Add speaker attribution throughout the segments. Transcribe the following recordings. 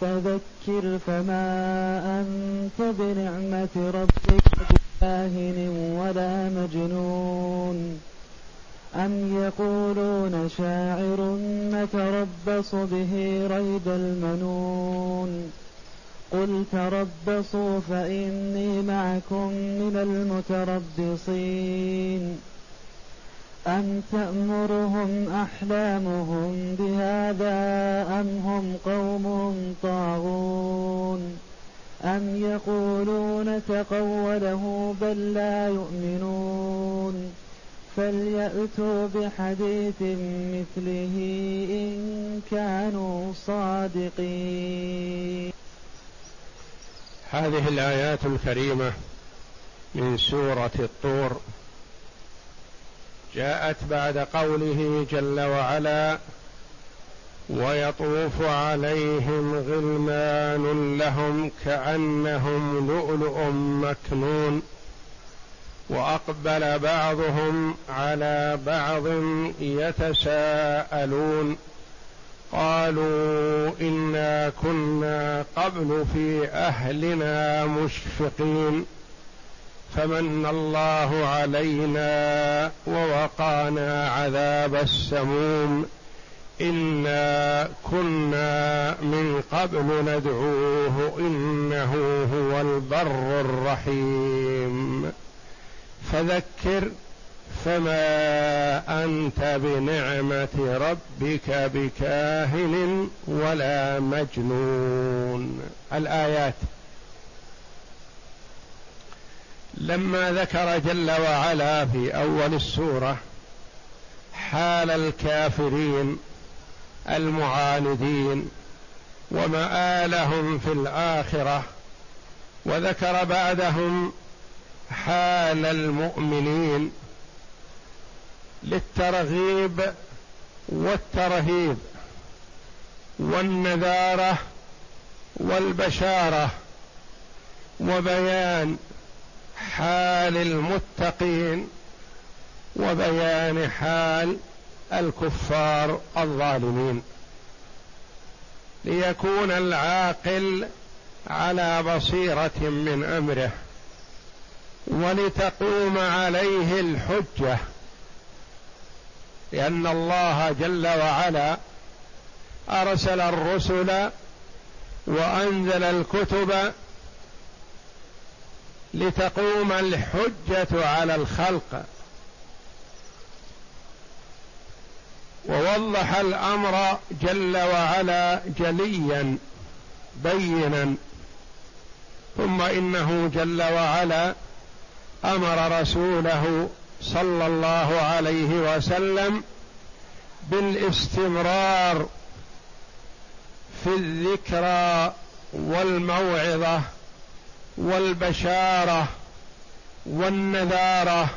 Speaker 1: فذكر فما أنت بنعمة ربك بكاهن ولا مجنون أم يقولون شاعر نتربص به ريب المنون قل تربصوا فإني معكم من المتربصين أم تأمرهم أحلامهم بهذا أم هم قوم طاغون أم يقولون تقوله بل لا يؤمنون فليأتوا بحديث مثله إن كانوا صادقين.
Speaker 2: هذه الآيات الكريمة من سورة الطور. جاءت بعد قوله جل وعلا ويطوف عليهم غلمان لهم كأنهم لؤلؤ مكنون وأقبل بعضهم على بعض يتساءلون قالوا إنا كنا قبل في أهلنا مشفقين. فمن الله علينا ووقانا عذاب السموم إنا كنا من قبل ندعوه إنه هو البر الرحيم. فذكر فما أنت بنعمة ربك بكاهن ولا مجنون. الآيات لما ذكر جل وعلا في أول السورة حال الكافرين المعاندين ومآلهم في الآخرة وذكر بعدهم حال المؤمنين للترغيب والترهيب والنذارة والبشارة وبيان حال المتقين وبيان حال الكفار الظالمين. ليكون العاقل على بصيرة من أمره ولتقوم عليه الحجة لأن الله جل وعلا أرسل الرسل وأنزل الكتب لتقوم الحجة على الخلق. ووضح الأمر جل وعلا جليا بينا. ثم إنه جل وعلا أمر رسوله صلى الله عليه وسلم بالاستمرار في الذكرى والموعظة. والبشارة والنذارة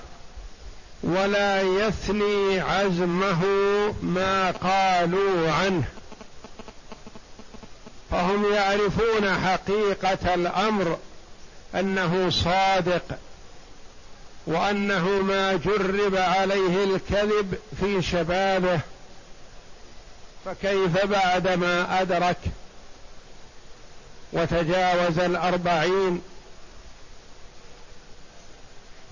Speaker 2: ولا يثني عزمه ما قالوا عنه. فهم يعرفون حقيقة الأمر أنه صادق وأنه ما جرب عليه الكذب في شبابه. فكيف بعدما أدرك؟ وتجاوز الأربعين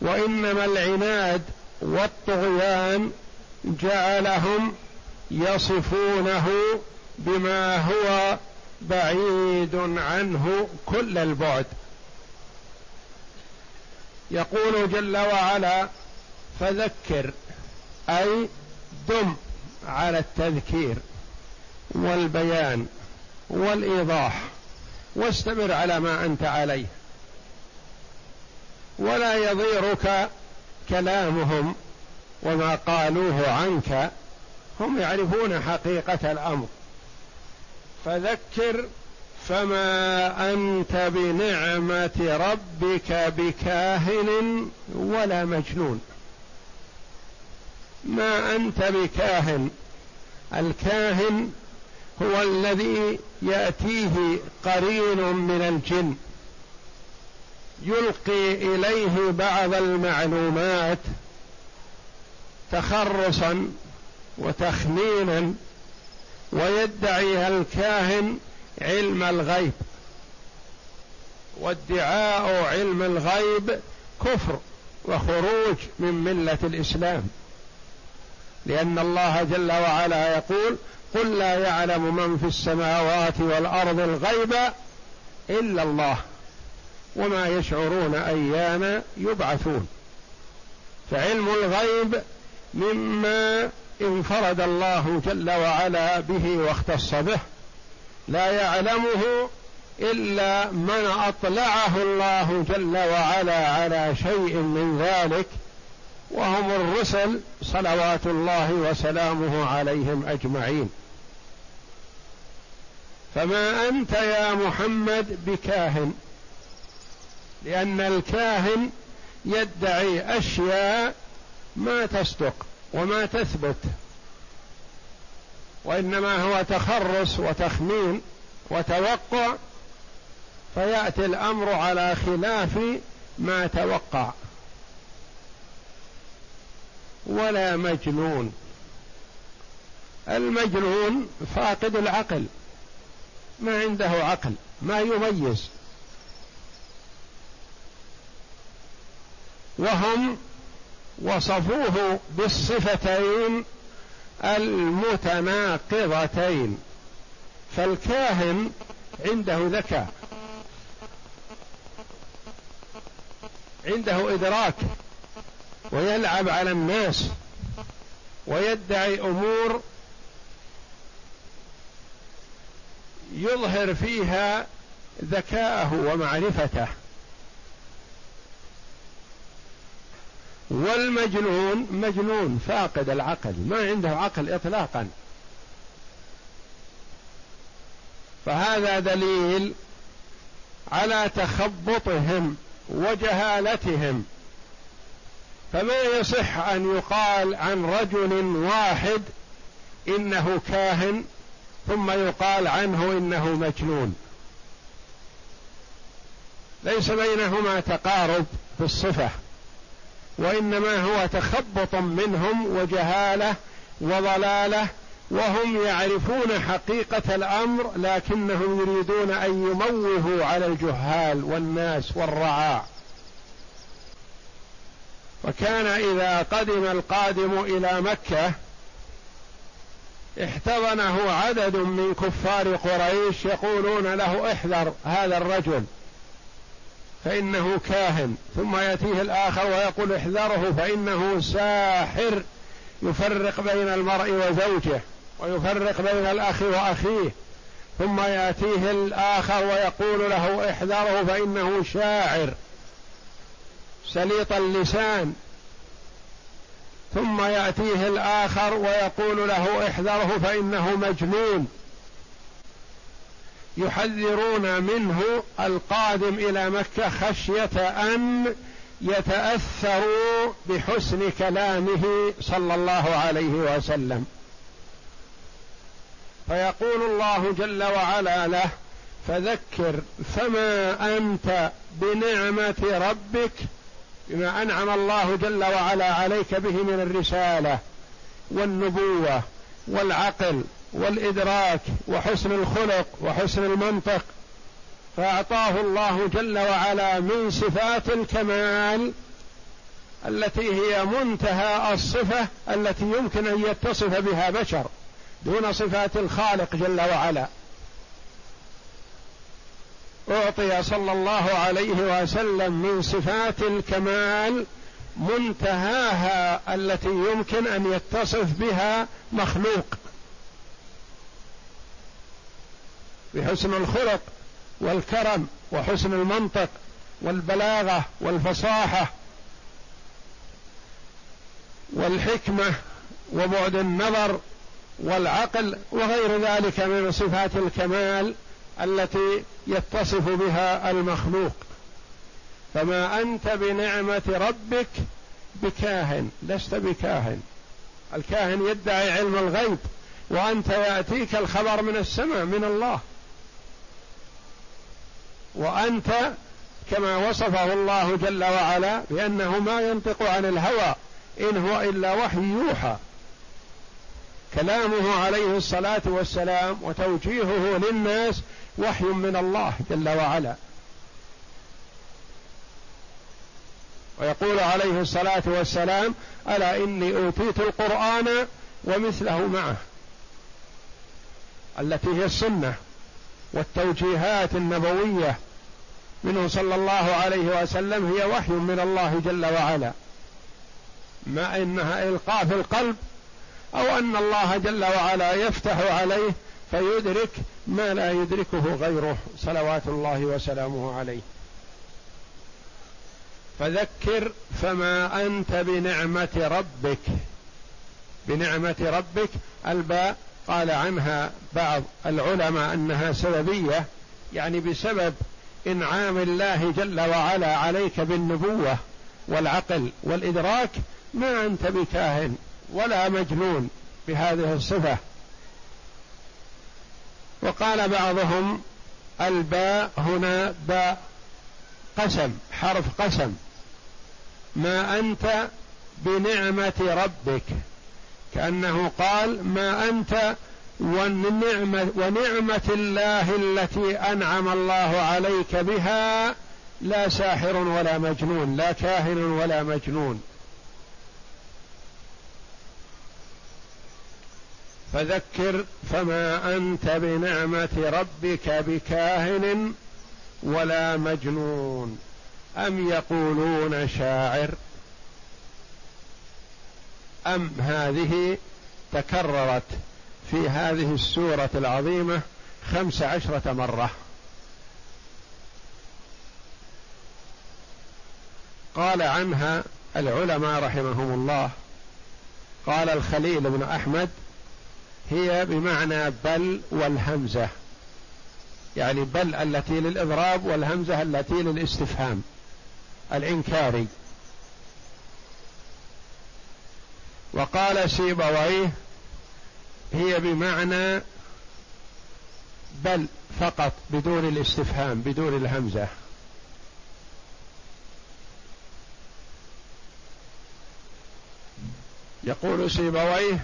Speaker 2: وإنما العناد والطغيان جعلهم يصفونه بما هو بعيد عنه كل البعد. يقول جل وعلا فذكر أي دم على التذكير والبيان والإيضاح واستمر على ما أنت عليه. ولا يضيرك كلامهم وما قالوه عنك. هم يعرفون حقيقة الأمر. فذكر فما أنت بنعمة ربك بكاهن ولا مجنون. ما أنت بكاهن. الكاهن هو الذي يأتيه قرين من الجن. يلقي إليه بعض المعلومات تخرصا وتخمينا ويدعي الكاهن علم الغيب. وادعاء علم الغيب كفر وخروج من ملة الإسلام. لأن الله جل وعلا يقول قل لا يعلم من في السماوات والأرض الغيب إلا الله. وما يشعرون ايان يبعثون. فعلم الغيب مما انفرد الله جل وعلا به واختص به لا يعلمه إلا من أطلعه الله جل وعلا على شيء من ذلك وهم الرسل صلوات الله وسلامه عليهم أجمعين. فما أنت يا محمد بكاهن؟ لأن الكاهن يدعي أشياء ما تصدق وما تثبت وإنما هو تخرص وتخمين وتوقع فيأتي الأمر على خلاف ما توقع. ولا مجنون. المجنون فاقد العقل ما عنده عقل ما يميز. وهم وصفوه بالصفتين المتناقضتين فالكاهن عنده ذكاء عنده إدراك ويلعب على الناس ويدعي أمور يظهر فيها ذكاءه ومعرفته. والمجنون مجنون فاقد العقل ما عنده عقل اطلاقا. فهذا دليل على تخبطهم وجهالتهم. فما يصح أن يقال عن رجل واحد إنه كاهن ثم يقال عنه إنه مجنون. ليس بينهما تقارب في الصفة. وإنما هو تخبط منهم وجهالة وضلالة وهم يعرفون حقيقة الأمر لكنهم يريدون أن يموهوا على الجهال والناس والرعاع. فكان إذا قدم القادم إلى مكة احتضنه عدد من كفار قريش يقولون له احذر هذا الرجل. فإنه كاهن ثم يأتيه الآخر ويقول احذره فإنه ساحر يفرق بين المرء وزوجه ويفرق بين الأخ وأخيه ثم يأتيه الآخر ويقول له احذره فإنه شاعر سليط اللسان. ثم يأتيه الآخر ويقول له احذره فإنه مجنون. يحذرون منه القادم إلى مكة خشية أن يتأثروا بحسن كلامه صلى الله عليه وسلم. فيقول الله جل وعلا له فذكر فما أنت بنعمة ربك بما أنعم الله جل وعلا عليك به من الرسالة والنبوة والعقل والإدراك وحسن الخلق وحسن المنطق فأعطاه الله جل وعلا من صفات الكمال التي هي منتهى الصفة التي يمكن أن يتصف بها بشر دون صفات الخالق جل وعلا. أعطي صلى الله عليه وسلم من صفات الكمال منتهاها التي يمكن أن يتصف بها مخلوق. بحسن الخلق والكرم وحسن المنطق والبلاغة والفصاحة والحكمة وبعد النظر والعقل وغير ذلك من صفات الكمال التي يتصف بها المخلوق. فما أنت بنعمة ربك بكاهن لست بكاهن. الكاهن يدعي علم الغيب وأنت يأتيك الخبر من السماء من الله. وأنت كما وصفه الله جل وعلا بأنه ما ينطق عن الهوى إن هو إلا وحي يوحى. كلامه عليه الصلاة والسلام وتوجيهه للناس وحي من الله جل وعلا. ويقول عليه الصلاة والسلام ألا إني أوتيت القرآن ومثله معه التي هي السنة. والتوجيهات النبوية منه صلى الله عليه وسلم هي وحي من الله جل وعلا. ما إنها إلقاء في القلب أو أن الله جل وعلا يفتح عليه فيدرك ما لا يدركه غيره صلوات الله وسلامه عليه. فذكر فما أنت بنعمة ربك. بنعمة ربك الباء قال عنها بعض العلماء أنها سببية يعني بسبب إنعام الله جل وعلا عليك بالنبوة والعقل والإدراك ما أنت بكاهن ولا مجنون بهذه الصفة. وقال بعضهم الباء هنا باء قسم حرف قسم. ما أنت بنعمة ربك. كأنه قال ما أنت ونعمة, ونعمة الله التي أنعم الله عليك بها لا ساحر ولا مجنون لا كاهن ولا مجنون. فذكر فما أنت بنعمة ربك بكاهن ولا مجنون. أم يقولون شاعر؟ أم هذه تكررت في هذه السورة العظيمة خمس عشرة مرة. قال عنها العلماء رحمهم الله. قال الخليل بن أحمد هي بمعنى بل والهمزة. يعني بل التي للإضراب والهمزة التي للاستفهام. الإنكاري. وقال سيبويه هي بمعنى بل فقط بدون الاستفهام بدون الهمزة. يقول سيبويه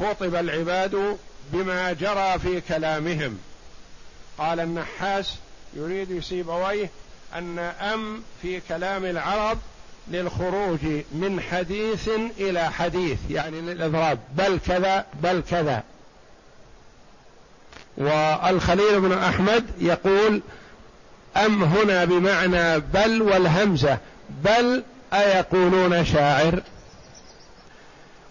Speaker 2: خطب العباد بما جرى في كلامهم. قال النحاس يريد سيبويه أن أم في كلام العرب للخروج من حديث إلى حديث يعني للإضراب بل كذا بل كذا. والخليل بن أحمد يقول أم هنا بمعنى بل والهمزة بل أيقولون شاعر؟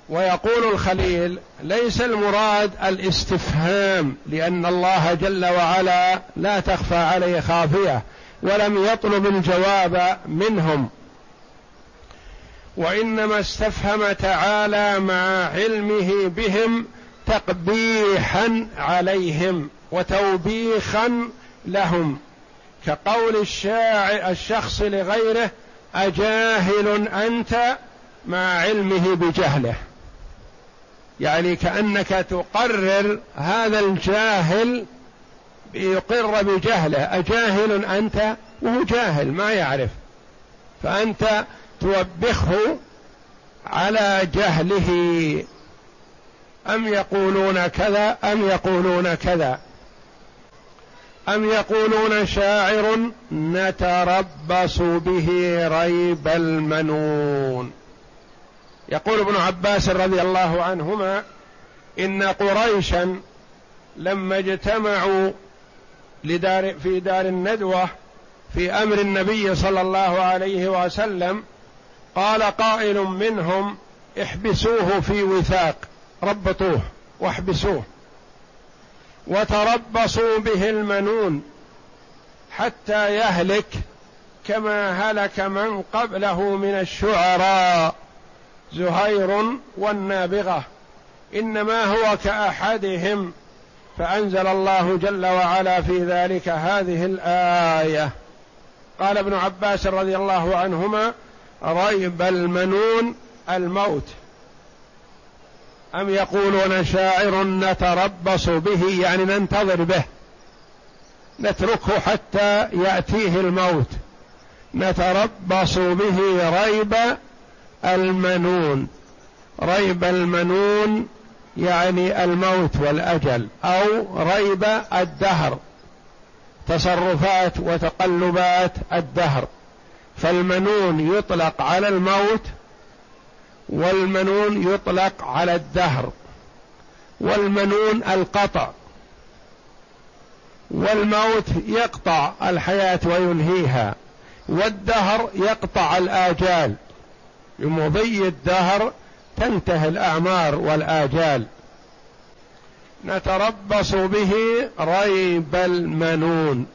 Speaker 2: ويقول الخليل ليس المراد الاستفهام لأن الله جل وعلا لا تخفى عليه خافية ولم يطلب الجواب منهم. وإنما استفهم تعالى مع علمه بهم تقبيحا عليهم وتوبيخا لهم. كقول الشاعر الشخص لغيره أجاهل أنت مع علمه بجهله. يعني كأنك تقرر هذا الجاهل يقر بجهله. أجاهل أنت؟ وهو جاهل ما يعرف. فأنت توبخه على جهله. أم يقولون كذا أم يقولون كذا. أم يقولون شاعر نتربص به ريب المنون. يقول ابن عباس رضي الله عنهما إن قريشا لما اجتمعوا لدار في دار الندوة في أمر النبي صلى الله عليه وسلم قال قائل منهم احبسوه في وثاق ربطوه واحبسوه. وتربصوا به المنون حتى يهلك كما هلك من قبله من الشعراء زهير والنابغة. إنما هو كأحدهم فأنزل الله جل وعلا في ذلك هذه الآية. قال ابن عباس رضي الله عنهما ريب المنون الموت. أم يقولون شاعر نتربص به يعني ننتظر به. نتركه حتى يأتيه الموت. نتربص به ريب المنون. ريب المنون يعني الموت والأجل أو ريب الدهر. تصرفات وتقلبات الدهر. فالمنون يطلق على الموت والمنون يطلق على الدهر والمنون القطع والموت يقطع الحياة وينهيها والدهر يقطع الآجال بمضي الدهر تنتهي الأعمار والآجال نتربص به ريب المنون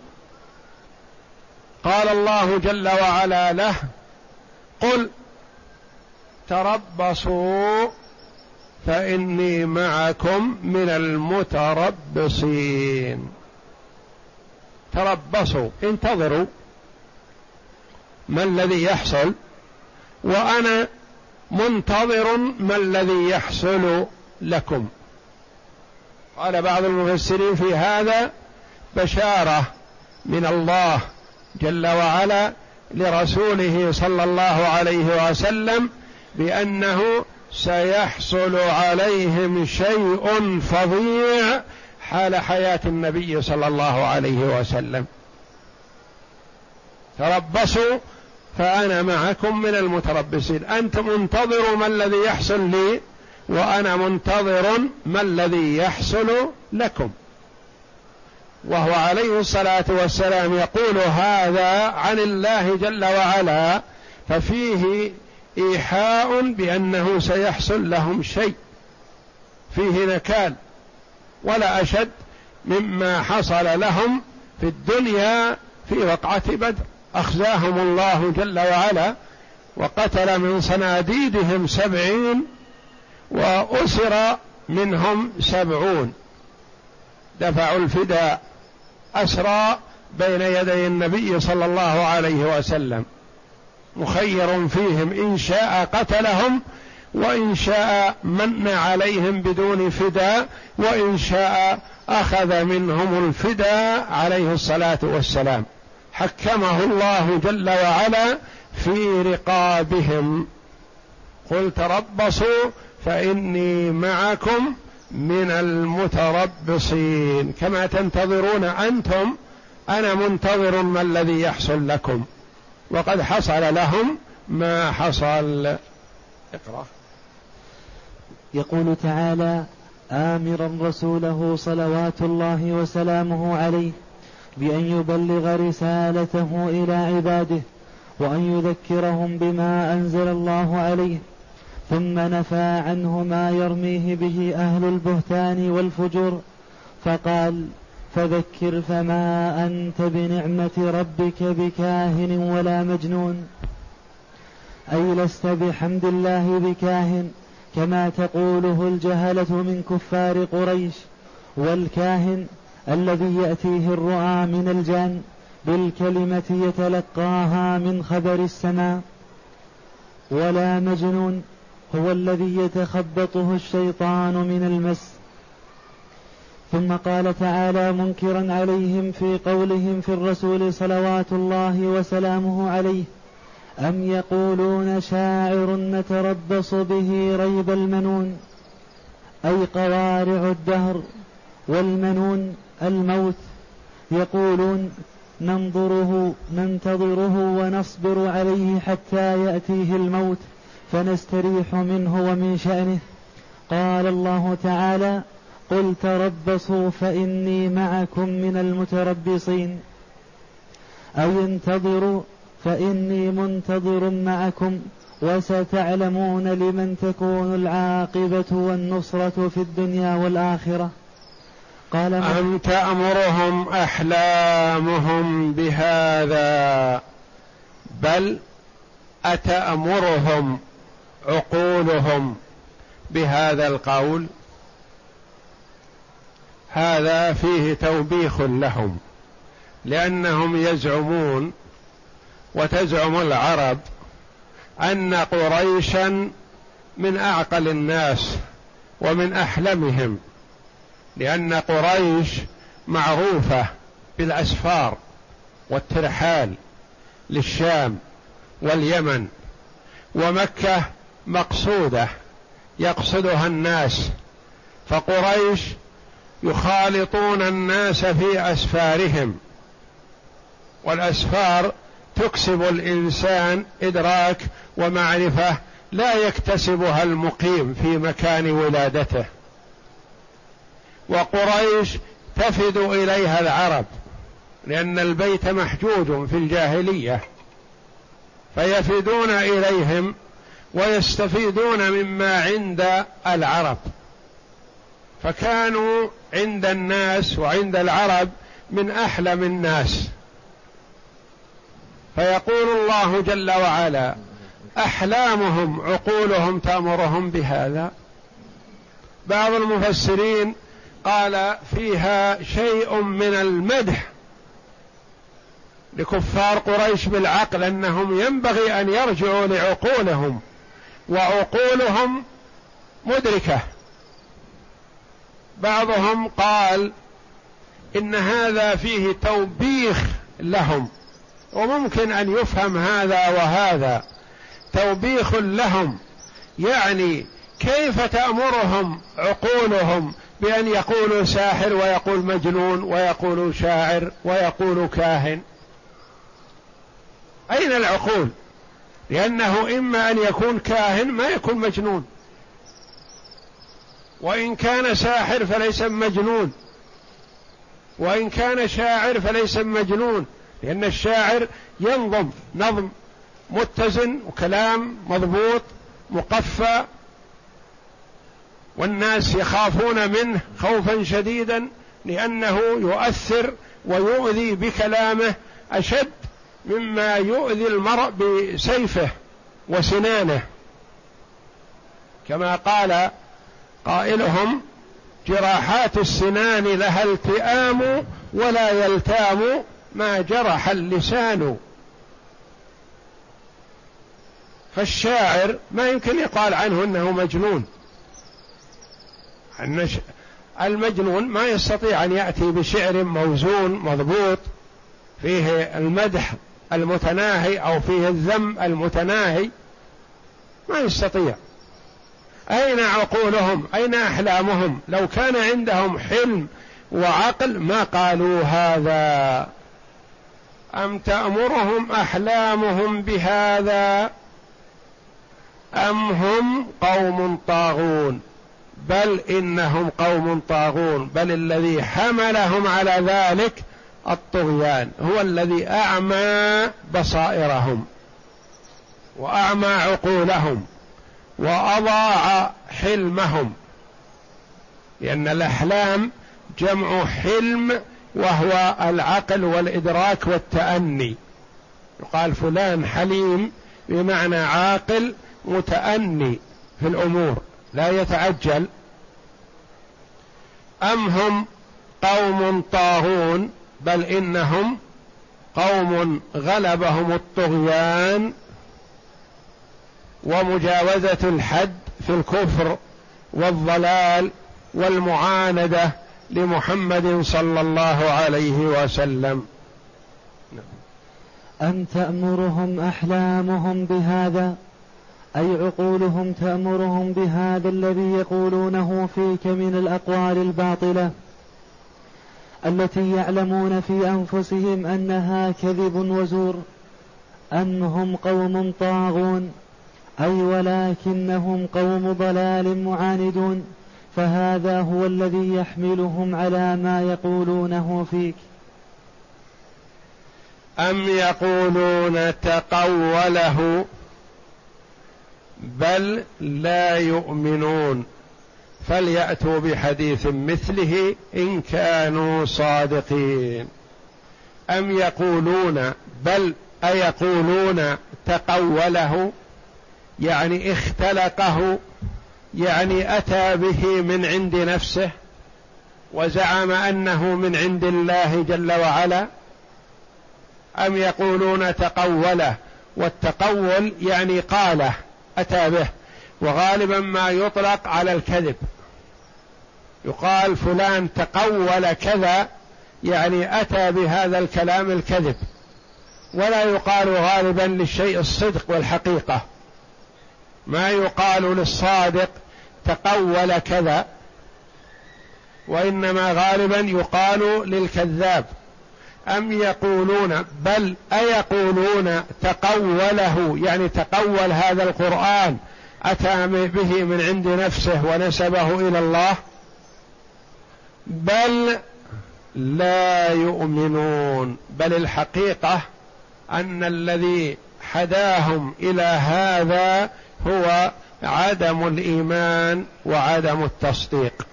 Speaker 2: قال الله جل وعلا له قل تربصوا فإني معكم من المتربصين. تربصوا انتظروا ما الذي يحصل وأنا منتظر ما الذي يحصل لكم. قال بعض المفسرين في هذا بشارة من الله. جل وعلا لرسوله صلى الله عليه وسلم بأنه سيحصل عليهم شيء فظيع حال حياة النبي صلى الله عليه وسلم. تربصوا فأنا معكم من المتربصين. أنتم انتظروا ما الذي يحصل لي وأنا منتظر ما الذي يحصل لكم. وهو عليه الصلاة والسلام يقول هذا عن الله جل وعلا ففيه إيحاء بأنه سيحصل لهم شيء. فيه نكال ولا أشد مما حصل لهم في الدنيا في وقعة بدر. أخزاهم الله جل وعلا وقتل من صناديدهم سبعين وأسر منهم سبعون. دفعوا الفداء. أسرى بين يدي النبي صلى الله عليه وسلم مخير فيهم إن شاء قتلهم وإن شاء من عليهم بدون فداء وإن شاء أخذ منهم الفداء عليه الصلاة والسلام. حكمه الله جل وعلا في رقابهم. قل تربصوا فإني معكم من المتربصين. كما تنتظرون أنتم أنا منتظر ما الذي يحصل لكم. وقد حصل لهم ما حصل. اقرأ.
Speaker 1: يقول تعالى آمرا رسوله صلوات الله وسلامه عليه بأن يبلغ رسالته إلى عباده وأن يذكرهم بما أنزل الله عليه ثم نفى عنه ما يرميه به أهل البهتان والفجور فقال فذكر فما أنت بنعمة ربك بكاهن ولا مجنون. أي لست بحمد الله بكاهن كما تقوله الجهلة من كفار قريش والكاهن الذي يأتيه الرؤى من الجان بالكلمة يتلقاها من خبر السماء ولا مجنون هو الذي يتخبطه الشيطان من المس. ثم قال تعالى منكرا عليهم في قولهم في الرسول صلوات الله وسلامه عليه أم يقولون شاعر نتربص به ريب المنون أي قوارع الدهر والمنون الموت. يقولون ننظره ننتظره ونصبر عليه حتى يأتيه الموت. فنستريح منه ومن شأنه. قال الله تعالى قل تربصوا فإني معكم من المتربصين. أي انتظروا فإني منتظر معكم وستعلمون لمن تكون العاقبة والنصرة في الدنيا والآخرة.
Speaker 2: قال أم تأمرهم أحلامهم بهذا؟ بل أتأمرهم عقولهم بهذا القول هذا فيه توبيخ لهم لأنهم يزعمون وتزعم العرب أن قريشا من أعقل الناس ومن أحلمهم لأن قريش معروفة بالأسفار والترحال للشام واليمن ومكة مقصودة يقصدها الناس. فقريش يخالطون الناس في أسفارهم. والأسفار تكسب الإنسان إدراك ومعرفة لا يكتسبها المقيم في مكان ولادته. وقريش تفد إليها العرب لأن البيت محجوج في الجاهلية فيفدون إليهم ويستفيدون مما عند العرب. فكانوا عند الناس وعند العرب من أحلم الناس. فيقول الله جل وعلا أحلامهم عقولهم تأمرهم بهذا. بعض المفسرين قال فيها شيء من المدح لكفار قريش بالعقل أنهم ينبغي أن يرجعوا لعقولهم. وعقولهم مدركة. بعضهم قال إن هذا فيه توبيخ لهم وممكن أن يفهم هذا وهذا. توبيخ لهم يعني كيف تأمرهم عقولهم بأن يقولوا ساحر ويقول مجنون ويقول شاعر ويقول كاهن؟ أين العقول؟ لأنه إما أن يكون كاهن ما يكون مجنون. وإن كان ساحر فليس مجنون. وإن كان شاعر فليس مجنون. لأن الشاعر ينظم نظم متزن وكلام مضبوط مقفى. والناس يخافون منه خوفا شديدا لأنه يؤثر ويؤذي بكلامه أشد مما يؤذي المرء بسيفه وسنانه. كما قال قائلهم جراحات السنان لها التئام ولا يلتام ما جرح اللسان. فالشاعر ما يمكن يقال عنه إنه مجنون. المجنون ما يستطيع أن يأتي بشعر موزون مضبوط فيه المدح المتناهي أو فيه الذم المتناهي ما يستطيع. أين عقولهم؟ أين أحلامهم؟ لو كان عندهم حلم وعقل ما قالوا هذا؟ أم تأمرهم أحلامهم بهذا؟ أم هم قوم طاغون؟ بل إنهم قوم طاغون. بل الذي حملهم على ذلك الطغيان هو الذي أعمى بصائرهم وأعمى عقولهم وأضاع حلمهم. لأن الأحلام جمع حلم وهو العقل والإدراك والتأني. يقال فلان حليم بمعنى عاقل متأني في الأمور لا يتعجل. أم هم قوم طاغون؟ بل إنهم قوم غلبهم الطغيان ومجاوزة الحد في الكفر والضلال والمعاندة لمحمد صلى الله عليه وسلم.
Speaker 1: أن تأمرهم أحلامهم بهذا؟ أي عقولهم تأمرهم بهذا الذي يقولونه فيك من الأقوال الباطلة؟ التي يعلمون في أنفسهم أنها كذب وزور أم هم قوم طاغون أي ولكنهم قوم ضلال معاندون فهذا هو الذي يحملهم على ما يقولونه فيك.
Speaker 2: أم يقولون تقوله بل لا يؤمنون. فليأتوا بحديث مثله إن كانوا صادقين. أم يقولون بل أيقولون تقوله؟ يعني اختلقه يعني أتى به من عند نفسه وزعم أنه من عند الله جل وعلا؟ أم يقولون تقوله؟ والتقول يعني قاله أتى به. وغالبا ما يطلق على الكذب. يقال فلان تقول كذا يعني أتى بهذا الكلام الكذب. ولا يقال غالبا للشيء الصدق والحقيقة. ما يقال للصادق تقول كذا وإنما غالبا يقال للكذاب. أم يقولون بل أيقولون تقوله يعني تقول هذا القرآن اتى به من عند نفسه ونسبه إلى الله بل لا يؤمنون. بل الحقيقة أن الذي حداهم إلى هذا هو عدم الإيمان وعدم التصديق.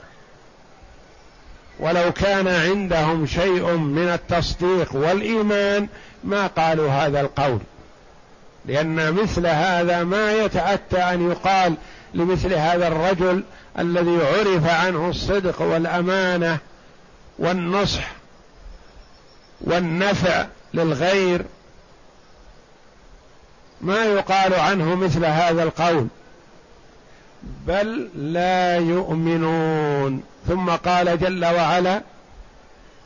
Speaker 2: ولو كان عندهم شيء من التصديق والإيمان ما قالوا هذا القول. لأن مثل هذا ما يتأتى أن يقال لمثل هذا الرجل الذي عرف عنه الصدق والأمانة والنصح والنفع للغير ما يقال عنه مثل هذا القول. بل لا يؤمنون. ثم قال جل وعلا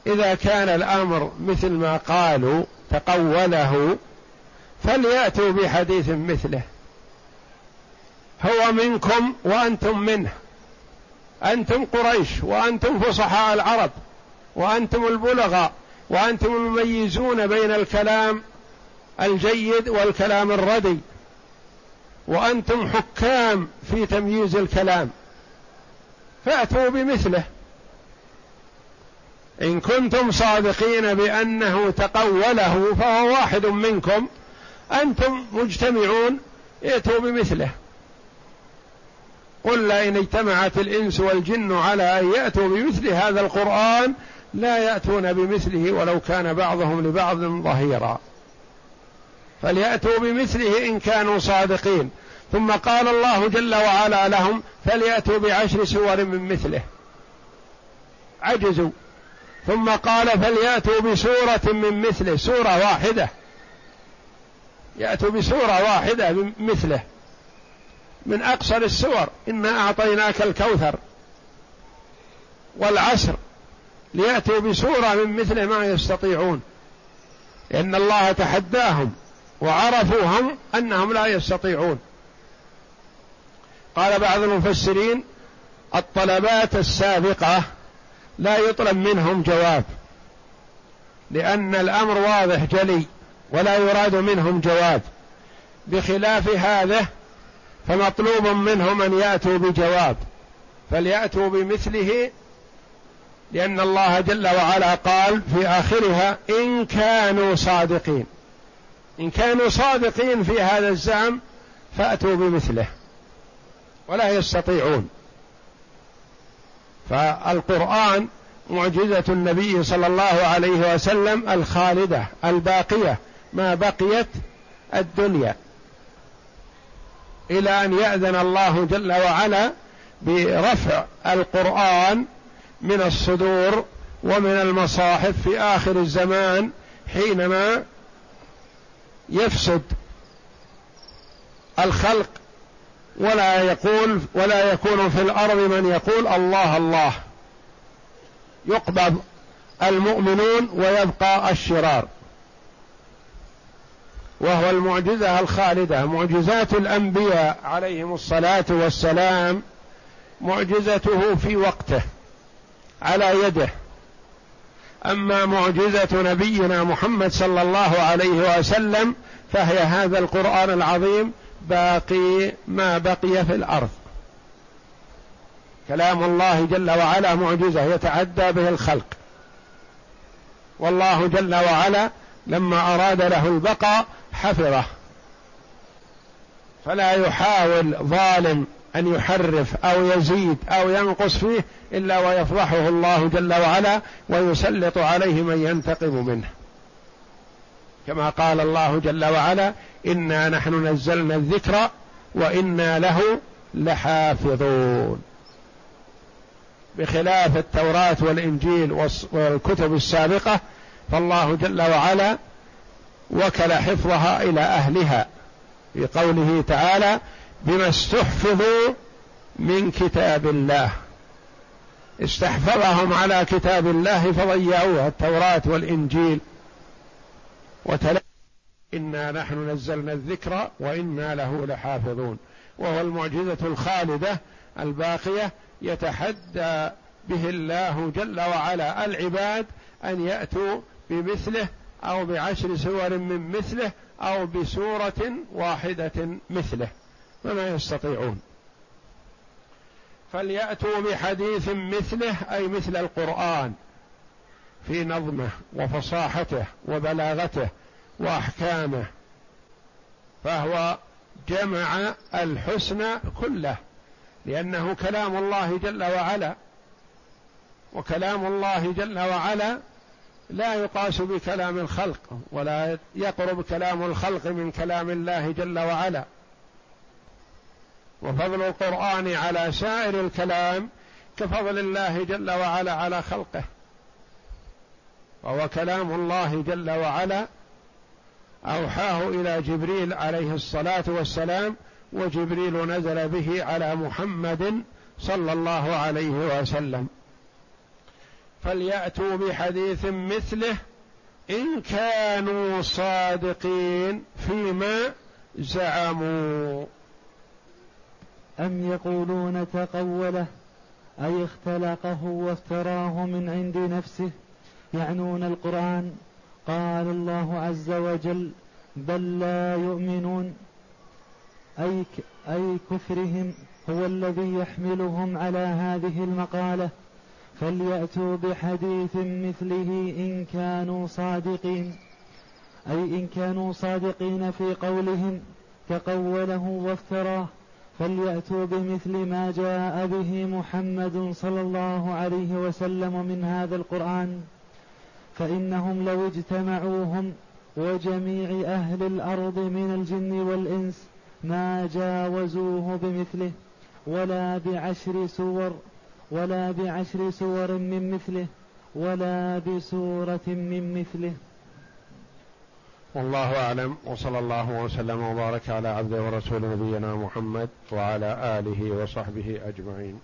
Speaker 2: إذا كان الأمر مثل ما قالوا تقوله فليأتوا بحديث مثله. هو منكم وأنتم منه. أنتم قريش وأنتم فصحاء العرب وأنتم البلغاء وأنتم المميزون بين الكلام الجيد والكلام الردي. وأنتم حكام في تمييز الكلام. فأتوا بمثله. إن كنتم صادقين بأنه تقوله فهو واحد منكم أنتم مجتمعون ائتوا بمثله. قل لئن اجتمعت الإنس والجن على أن يأتوا بمثل هذا القرآن لا يأتون بمثله ولو كان بعضهم لبعض ظهيرا. فليأتوا بمثله إن كانوا صادقين. ثم قال الله جل وعلا لهم فليأتوا بعشر سور من مثله. عجزوا. ثم قال فليأتوا بسورة من مثله سورة واحدة. يأتوا بسورة واحدة مثله من أقصر السور. إنا أعطيناك الكوثر والعسر ليأتوا بسورة من مثله ما يستطيعون لأن الله تحداهم وعرفوا هم أنهم لا يستطيعون. قال بعض المفسرين الطلبات السابقة لا يطلب منهم جواب لأن الأمر واضح جلي. ولا يراد منهم جواب. بخلاف هذا فمطلوب منهم أن يأتوا بجواب. فليأتوا بمثله لأن الله جل وعلا قال في آخرها إن كانوا صادقين. إن كانوا صادقين في هذا الزعم فأتوا بمثله. ولا يستطيعون. فالقرآن معجزة النبي صلى الله عليه وسلم الخالدة الباقية. ما بقيت الدنيا إلى أن يأذن الله جل وعلا برفع القرآن من الصدور ومن المصاحف في آخر الزمان حينما يفسد الخلق ولا يقول ولا يكون في الأرض من يقول الله الله. يقبض المؤمنون ويبقى الشرار. وهو المعجزة الخالدة معجزات الأنبياء عليهم الصلاة والسلام معجزته في وقته على يده. أما معجزة نبينا محمد صلى الله عليه وسلم فهي هذا القرآن العظيم باقي ما بقي في الأرض. كلام الله جل وعلا معجزة يتعدى به الخلق. والله جل وعلا لما أراد له البقاء حفظه. فلا يحاول ظالم أن يحرف أو يزيد أو ينقص فيه إلا ويفضحه الله جل وعلا ويسلط عليه من ينتقم منه. كما قال الله جل وعلا إنا نحن نزلنا الذكر وإنا له لحافظون. بخلاف التوراة والإنجيل والكتب السابقة فالله جل وعلا وكل حفظها إلى أهلها في قوله تعالى بما استحفظوا من كتاب الله. استحفظهم على كتاب الله فضيعوها التوراة والإنجيل. وتلا إنا نحن نزلنا الذكر وإنا له لحافظون. وهو المعجزة الخالدة الباقية يتحدى به الله جل وعلا العباد أن يأتوا بمثله أو بعشر سور من مثله أو بسورة واحدة مثله فما يستطيعون. فليأتوا بحديث مثله أي مثل القرآن في نظمه وفصاحته وبلاغته وأحكامه فهو جمع الحسن كله لأنه كلام الله جل وعلا وكلام الله جل وعلا لا يقاس بكلام الخلق ولا يقرب كلام الخلق من كلام الله جل وعلا. وفضل القرآن على سائر الكلام كفضل الله جل وعلا على خلقه. وهو كلام الله جل وعلا أوحاه إلى جبريل عليه الصلاة والسلام وجبريل نزل به على محمد صلى الله عليه وسلم. فليأتوا بحديث مثله إن كانوا صادقين فيما زعموا.
Speaker 1: أم يقولون تقوله؟ أي اختلقه وافتراه من عند نفسه؟ يعنون القرآن؟ قال الله عز وجل بل لا يؤمنون. أي, أي كفرهم هو الذي يحملهم على هذه المقالة؟ فليأتوا بحديث مثله إن كانوا صادقين. أي إن كانوا صادقين في قولهم تقوله وافتراه. فليأتوا بمثل ما جاء به محمد صلى الله عليه وسلم من هذا القرآن. فإنهم لو اجتمعوهم وجميع أهل الأرض من الجن والإنس ما جاوزوه بمثله ولا بعشر سور. ولا بعشر سور من مثله ولا بسورة من مثله.
Speaker 2: والله أعلم وصلى الله وسلم وبارك على عبده ورسول نبينا محمد وعلى آله وصحبه أجمعين.